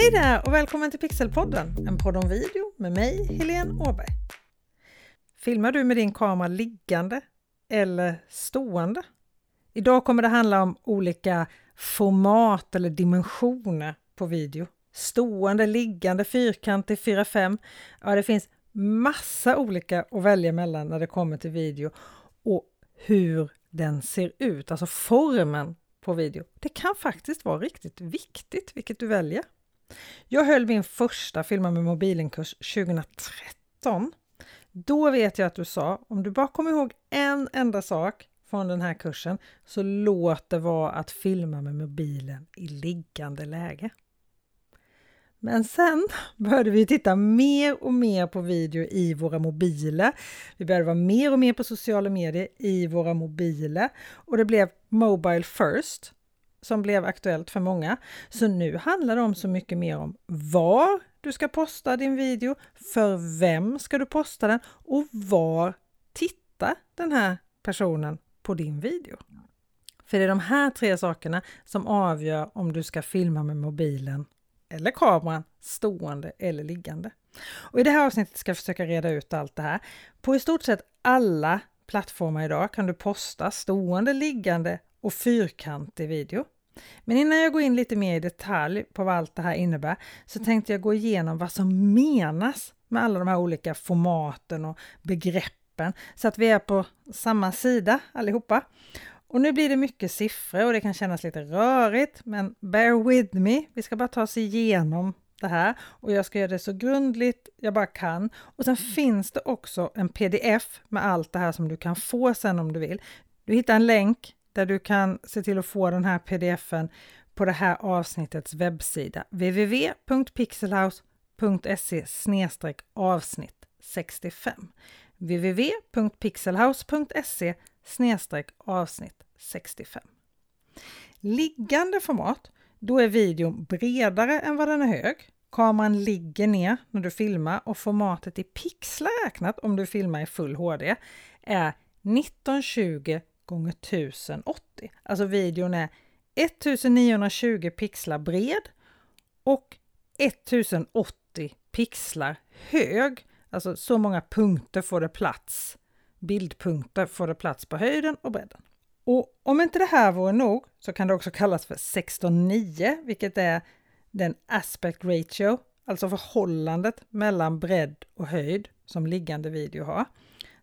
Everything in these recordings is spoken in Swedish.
Hej där och välkommen till Pixelpodden, en podd om video med mig, Helene Åberg. Filmar du med din kamera liggande eller stående? Idag kommer det handla om olika format eller dimensioner på video. Stående, liggande, fyrkantig, 4-5. Ja, det finns massa olika att välja mellan när det kommer till video och hur den ser ut, alltså formen på video. Det kan faktiskt vara riktigt viktigt vilket du väljer. Jag höll min första Filma med mobilen-kurs 2013. Då vet jag att du sa, om du bara kommer ihåg en enda sak från den här kursen, så låt det vara att filma med mobilen i liggande läge. Men sen började vi titta mer och mer på video i våra mobiler. Vi började vara mer och mer på sociala medier i våra mobiler och det blev Mobile First som blev aktuellt för många. Så nu handlar det om så mycket mer om var du ska posta din video, för vem ska du posta den och var tittar den här personen på din video. För det är de här tre sakerna som avgör om du ska filma med mobilen eller kameran stående eller liggande. Och I det här avsnittet ska jag försöka reda ut allt det här. På i stort sett alla plattformar idag kan du posta stående, liggande och fyrkantig video. Men innan jag går in lite mer i detalj på vad allt det här innebär så tänkte jag gå igenom vad som menas med alla de här olika formaten och begreppen så att vi är på samma sida allihopa. Och nu blir det mycket siffror och det kan kännas lite rörigt, men bear with me. Vi ska bara ta oss igenom det här och jag ska göra det så grundligt jag bara kan. Och sen finns det också en pdf med allt det här som du kan få sen om du vill. Du hittar en länk där du kan se till att få den här pdfen på det här avsnittets webbsida www.pixelhouse.se avsnitt 65 www.pixelhouse.se avsnitt 65. Liggande format, då är videon bredare än vad den är hög. Kameran ligger ner när du filmar och formatet i pixlar räknat om du filmar i full HD är 1920 gånger 1080. Alltså videon är 1920 pixlar bred och 1080 pixlar hög. Alltså så många punkter får det plats bildpunkter får det plats på höjden och bredden. Och om inte det här vore nog så kan det också kallas för 16.9, vilket är den aspect ratio, alltså förhållandet mellan bredd och höjd som liggande video har.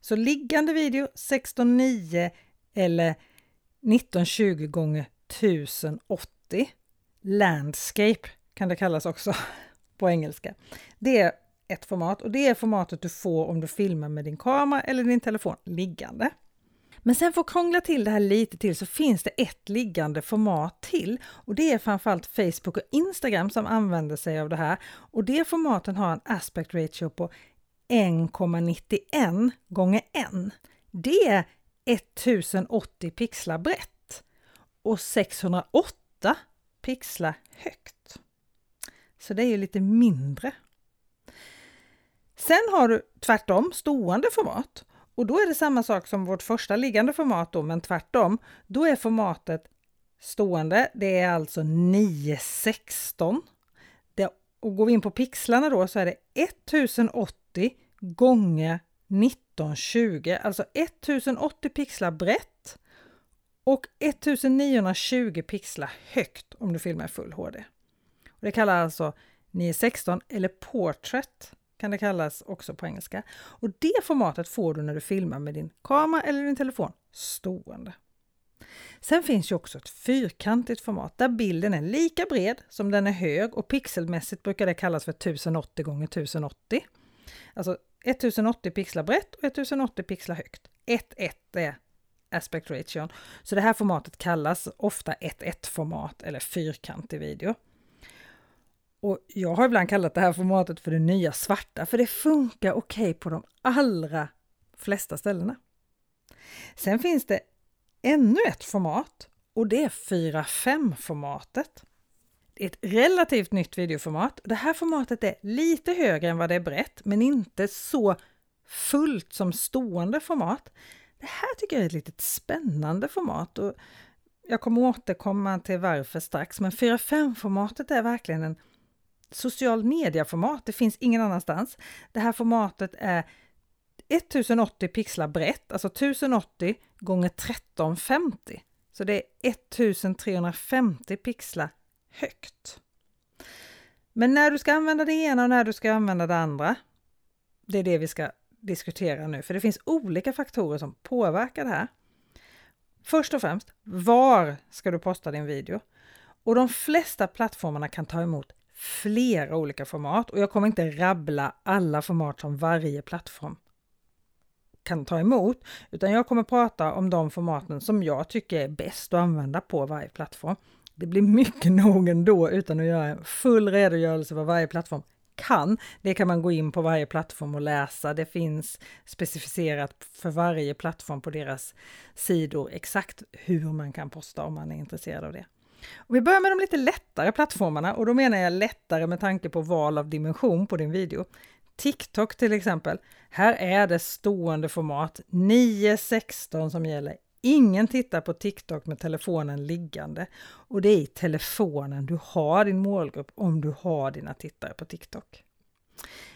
Så liggande video 16.9 eller 1920 gånger 1080 landscape kan det kallas också på engelska. Det är ett format och det är formatet du får om du filmar med din kamera eller din telefon liggande. Men sen för att krångla till det här lite till så finns det ett liggande format till och det är framförallt Facebook och Instagram som använder sig av det här och det formaten har en aspect ratio på 1,91 gånger 1. Det är 1080 pixlar brett och 608 pixlar högt. Så det är ju lite mindre Sen har du tvärtom stående format och då är det samma sak som vårt första liggande format då, men tvärtom. Då är formatet stående, det är alltså 916. Det, och går vi in på pixlarna då så är det 1080 gånger 1920, alltså 1080 pixlar brett och 1920 pixlar högt om du filmar i full HD. Och det kallas alltså 916 eller Portrait kan det kallas också på engelska. Och det formatet får du när du filmar med din kamera eller din telefon stående. Sen finns ju också ett fyrkantigt format där bilden är lika bred som den är hög och pixelmässigt brukar det kallas för 1080 gånger 1080. Alltså 1080 pixlar brett och 1080 pixlar högt. 1.1 är aspect ratio. Så det här formatet kallas ofta 1.1 format eller fyrkantig video. Och jag har ibland kallat det här formatet för det nya svarta, för det funkar okej okay på de allra flesta ställena. Sen finns det ännu ett format och det är 4.5-formatet. Det är ett relativt nytt videoformat. Det här formatet är lite högre än vad det är brett, men inte så fullt som stående format. Det här tycker jag är ett litet spännande format och jag kommer återkomma till varför strax, men 4.5-formatet är verkligen en social media-format. Det finns ingen annanstans. Det här formatet är 1080 pixlar brett, alltså 1080 gånger 1350. Så det är 1350 pixlar högt. Men när du ska använda det ena och när du ska använda det andra, det är det vi ska diskutera nu, för det finns olika faktorer som påverkar det här. Först och främst, var ska du posta din video? Och de flesta plattformarna kan ta emot flera olika format och jag kommer inte rabbla alla format som varje plattform kan ta emot, utan jag kommer prata om de formaten som jag tycker är bäst att använda på varje plattform. Det blir mycket nog ändå utan att göra en full redogörelse vad varje plattform kan. Det kan man gå in på varje plattform och läsa. Det finns specificerat för varje plattform på deras sidor exakt hur man kan posta om man är intresserad av det. Och vi börjar med de lite lättare plattformarna och då menar jag lättare med tanke på val av dimension på din video. TikTok till exempel. Här är det stående format 9.16 som gäller. Ingen tittar på TikTok med telefonen liggande och det är i telefonen du har din målgrupp om du har dina tittare på TikTok.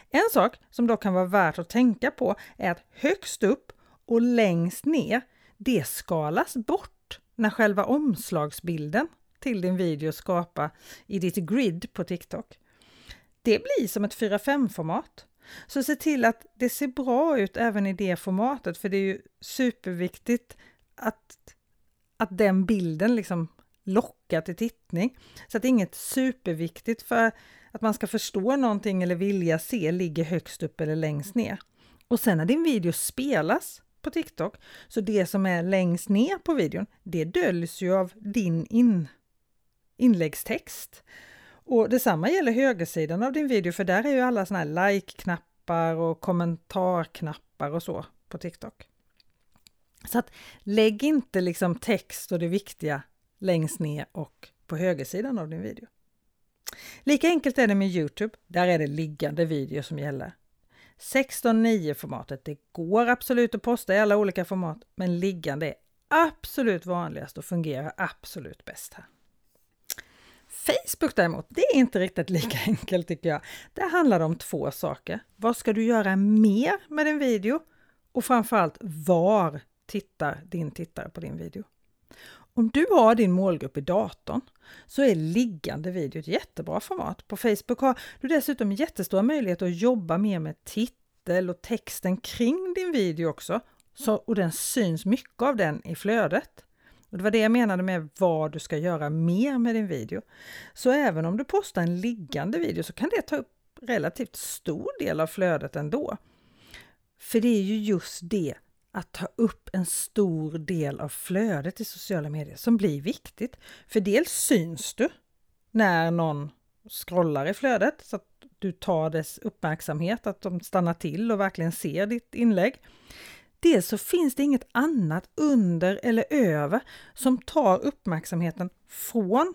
En sak som då kan vara värt att tänka på är att högst upp och längst ner, det skalas bort när själva omslagsbilden till din video skapar i ditt grid på TikTok. Det blir som ett 4-5-format. Så se till att det ser bra ut även i det formatet, för det är ju superviktigt att, att den bilden liksom lockar till tittning. Så att det är inget superviktigt för att man ska förstå någonting eller vilja se ligger högst upp eller längst ner. Och sen när din video spelas på TikTok, så det som är längst ner på videon, det döljs ju av din in, inläggstext. Och detsamma gäller högersidan av din video, för där är ju alla såna här like-knappar och kommentarknappar och så på TikTok. Så att lägg inte liksom text och det viktiga längst ner och på högersidan av din video. Lika enkelt är det med Youtube. Där är det liggande video som gäller. 16.9 formatet. Det går absolut att posta i alla olika format, men liggande är absolut vanligast och fungerar absolut bäst här. Facebook däremot, det är inte riktigt lika enkelt tycker jag. Det handlar om två saker. Vad ska du göra mer med din video? Och framförallt var tittar din tittare på din video. Om du har din målgrupp i datorn så är liggande video ett jättebra format. På Facebook har du dessutom jättestora möjligheter att jobba mer med titel och texten kring din video också. Så, och den syns mycket av den i flödet. Och det var det jag menade med vad du ska göra mer med din video. Så även om du postar en liggande video så kan det ta upp relativt stor del av flödet ändå. För det är ju just det att ta upp en stor del av flödet i sociala medier som blir viktigt. För dels syns du när någon scrollar i flödet så att du tar dess uppmärksamhet, att de stannar till och verkligen ser ditt inlägg. Dels så finns det inget annat under eller över som tar uppmärksamheten från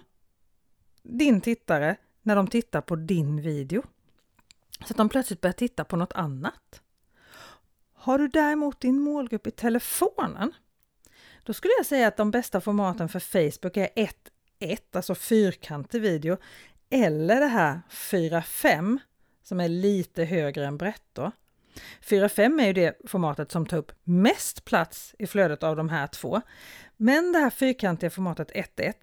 din tittare när de tittar på din video. Så att de plötsligt börjar titta på något annat. Har du däremot din målgrupp i telefonen, då skulle jag säga att de bästa formaten för Facebook är 1.1, alltså fyrkantig video, eller det här 4.5 som är lite högre än brett då. 4.5 är ju det formatet som tar upp mest plats i flödet av de här två. Men det här fyrkantiga formatet 1.1,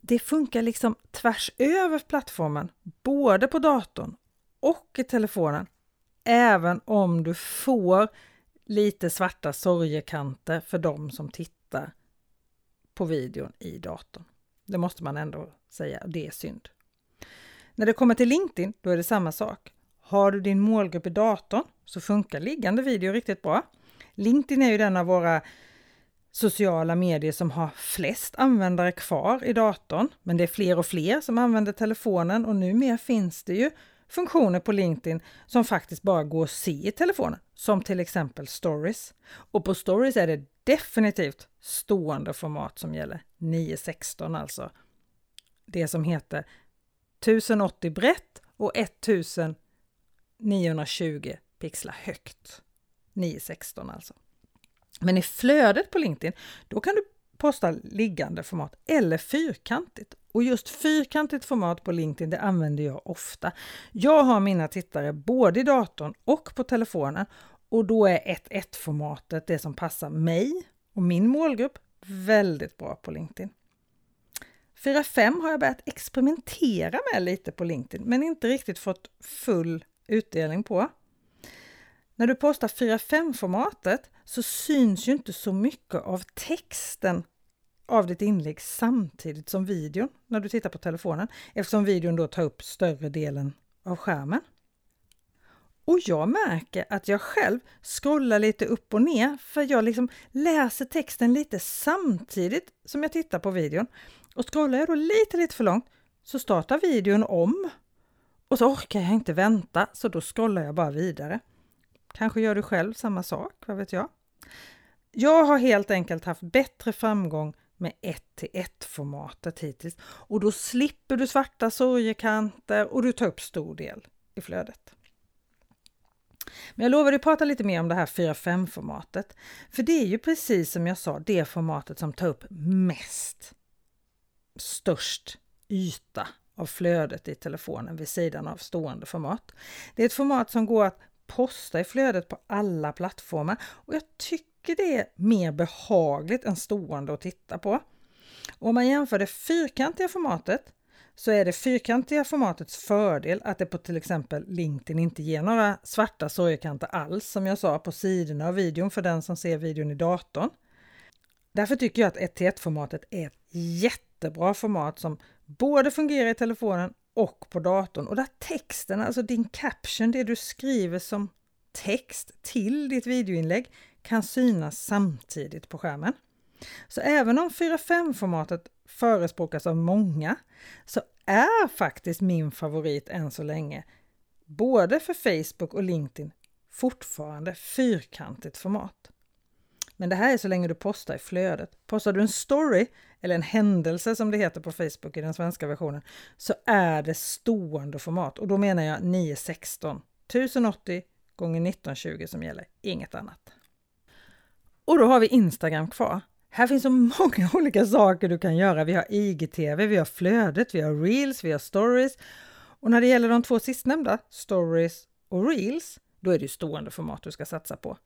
det funkar liksom tvärs över plattformen, både på datorn och i telefonen, även om du får lite svarta sorgekanter för de som tittar på videon i datorn. Det måste man ändå säga, det är synd. När det kommer till LinkedIn, då är det samma sak. Har du din målgrupp i datorn så funkar liggande video riktigt bra. LinkedIn är ju den av våra sociala medier som har flest användare kvar i datorn, men det är fler och fler som använder telefonen och numera finns det ju funktioner på LinkedIn som faktiskt bara går att se i telefonen, som till exempel stories. Och på stories är det definitivt stående format som gäller, 916 alltså. Det som heter 1080 brett och 1920 pixlar högt. 916 alltså. Men i flödet på LinkedIn, då kan du posta liggande format eller fyrkantigt. Och just fyrkantigt format på LinkedIn det använder jag ofta. Jag har mina tittare både i datorn och på telefonen och då är 1.1-formatet det som passar mig och min målgrupp väldigt bra på LinkedIn. 4.5 har jag börjat experimentera med lite på LinkedIn men inte riktigt fått full utdelning på. När du postar 4.5-formatet så syns ju inte så mycket av texten av ditt inlägg samtidigt som videon när du tittar på telefonen eftersom videon då tar upp större delen av skärmen. Och jag märker att jag själv scrollar lite upp och ner för jag liksom läser texten lite samtidigt som jag tittar på videon. Och scrollar jag då lite, lite för långt så startar videon om. Och så orkar jag inte vänta så då scrollar jag bara vidare. Kanske gör du själv samma sak, vad vet jag? Jag har helt enkelt haft bättre framgång med 1 till 1 formatet hittills och då slipper du svarta sorgekanter och du tar upp stor del i flödet. Men jag lovade att prata lite mer om det här 4-5 formatet. För det är ju precis som jag sa det formatet som tar upp mest, störst yta av flödet i telefonen vid sidan av stående format. Det är ett format som går att posta i flödet på alla plattformar och jag tycker det är mer behagligt än stående att titta på. Och om man jämför det fyrkantiga formatet så är det fyrkantiga formatets fördel att det på till exempel LinkedIn inte ger några svarta sorgekanter alls som jag sa på sidorna av videon för den som ser videon i datorn. Därför tycker jag att 1-1-formatet är ett jättebra format som både fungerar i telefonen och på datorn och där texten, alltså din caption, det du skriver som text till ditt videoinlägg kan synas samtidigt på skärmen. Så även om 4.5-formatet förespråkas av många så är faktiskt min favorit än så länge, både för Facebook och LinkedIn, fortfarande fyrkantigt format. Men det här är så länge du postar i flödet. Postar du en story eller en händelse som det heter på Facebook i den svenska versionen så är det stående format och då menar jag 916 1080 gånger 1920 som gäller, inget annat. Och då har vi Instagram kvar. Här finns så många olika saker du kan göra. Vi har IGTV, vi har flödet, vi har reels, vi har stories. Och när det gäller de två sistnämnda, stories och reels, då är det stående format du ska satsa på.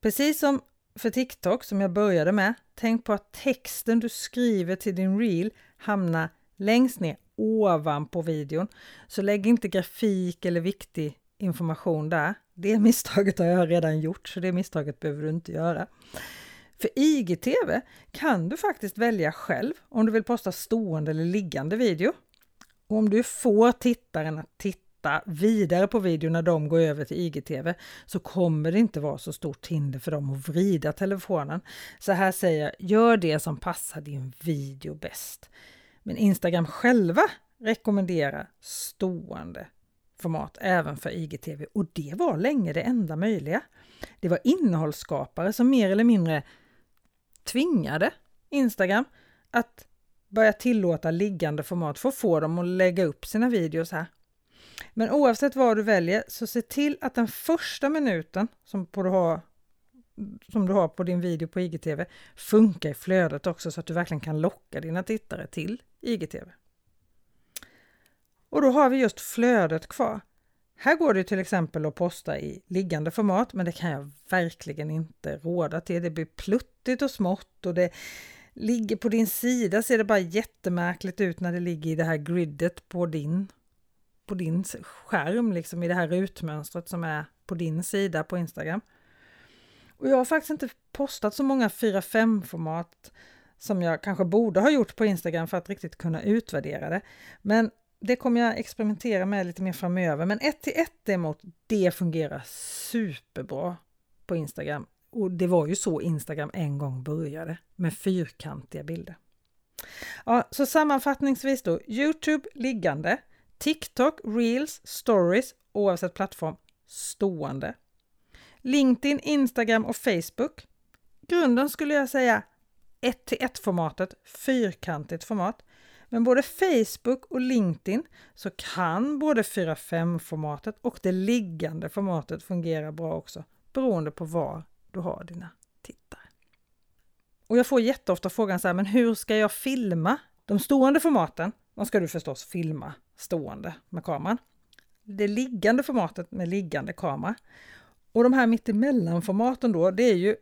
Precis som för TikTok som jag började med, tänk på att texten du skriver till din reel hamnar längst ner ovanpå videon. Så lägg inte grafik eller viktig information där. Det misstaget har jag redan gjort, så det misstaget behöver du inte göra. För IGTV kan du faktiskt välja själv om du vill posta stående eller liggande video. Och om du får tittaren att titta vidare på video när de går över till IGTV så kommer det inte vara så stort hinder för dem att vrida telefonen. Så här säger jag, gör det som passar din video bäst. Men Instagram själva rekommenderar stående format även för IGTV och det var länge det enda möjliga. Det var innehållsskapare som mer eller mindre tvingade Instagram att börja tillåta liggande format för att få dem att lägga upp sina videos här. Men oavsett vad du väljer så se till att den första minuten som du har, som du har på din video på IGTV funkar i flödet också så att du verkligen kan locka dina tittare till IGTV. Och då har vi just flödet kvar. Här går det till exempel att posta i liggande format, men det kan jag verkligen inte råda till. Det blir pluttigt och smått och det ligger på din sida ser det bara jättemärkligt ut när det ligger i det här gridet på din, på din skärm, liksom i det här rutmönstret som är på din sida på Instagram. Och jag har faktiskt inte postat så många 4-5 format som jag kanske borde ha gjort på Instagram för att riktigt kunna utvärdera det. Men det kommer jag experimentera med lite mer framöver. Men 1 till 1 däremot, det fungerar superbra på Instagram. Och det var ju så Instagram en gång började, med fyrkantiga bilder. Ja, så sammanfattningsvis då, Youtube liggande, TikTok, Reels, Stories, oavsett plattform, stående. LinkedIn, Instagram och Facebook. Grunden skulle jag säga 1 till 1 formatet, fyrkantigt format. Men både Facebook och LinkedIn så kan både 4.5-formatet och det liggande formatet fungera bra också beroende på var du har dina tittare. Och jag får jätteofta frågan så här, men hur ska jag filma? De stående formaten, de ska du förstås filma stående med kameran. Det liggande formatet med liggande kamera. Och de här mittemellan-formaten då, det är ju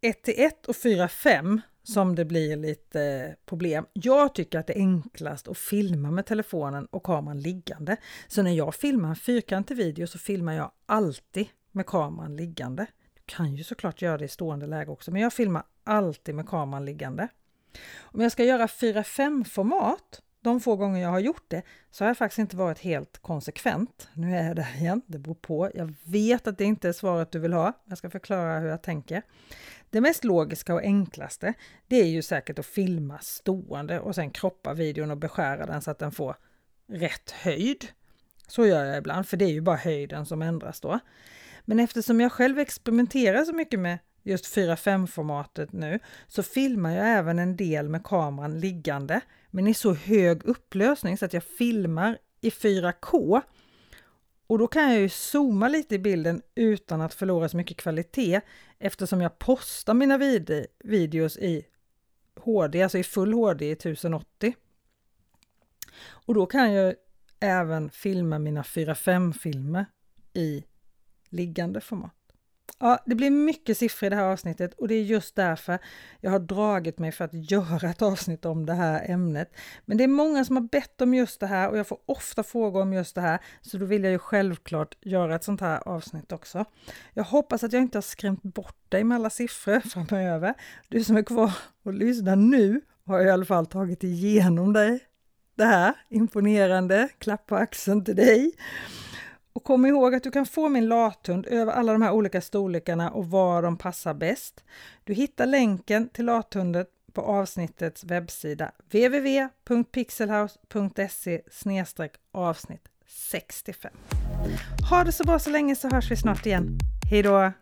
1 till 1 och 4 5 som det blir lite problem. Jag tycker att det är enklast att filma med telefonen och kameran liggande. Så när jag filmar en fyrkantig video så filmar jag alltid med kameran liggande. Du kan ju såklart göra det i stående läge också, men jag filmar alltid med kameran liggande. Om jag ska göra 4-5 format, de få gånger jag har gjort det, så har jag faktiskt inte varit helt konsekvent. Nu är jag där igen, det beror på. Jag vet att det inte är svaret du vill ha. Jag ska förklara hur jag tänker. Det mest logiska och enklaste, det är ju säkert att filma stående och sen kroppa videon och beskära den så att den får rätt höjd. Så gör jag ibland, för det är ju bara höjden som ändras då. Men eftersom jag själv experimenterar så mycket med just 4-5-formatet nu, så filmar jag även en del med kameran liggande, men i så hög upplösning så att jag filmar i 4K. Och då kan jag ju zooma lite i bilden utan att förlora så mycket kvalitet eftersom jag postar mina vid videos i HD, alltså i full HD i 1080. Och då kan jag även filma mina 4-5-filmer i liggande format. Ja, det blir mycket siffror i det här avsnittet och det är just därför jag har dragit mig för att göra ett avsnitt om det här ämnet. Men det är många som har bett om just det här och jag får ofta frågor om just det här, så då vill jag ju självklart göra ett sånt här avsnitt också. Jag hoppas att jag inte har skrämt bort dig med alla siffror framöver. Du som är kvar och lyssnar nu har i alla fall tagit igenom dig det här. Imponerande, klapp på axeln till dig. Och kom ihåg att du kan få min lathund över alla de här olika storlekarna och var de passar bäst. Du hittar länken till lathunden på avsnittets webbsida www.pixelhouse.se avsnitt 65. Ha det så bra så länge så hörs vi snart igen. Hej då!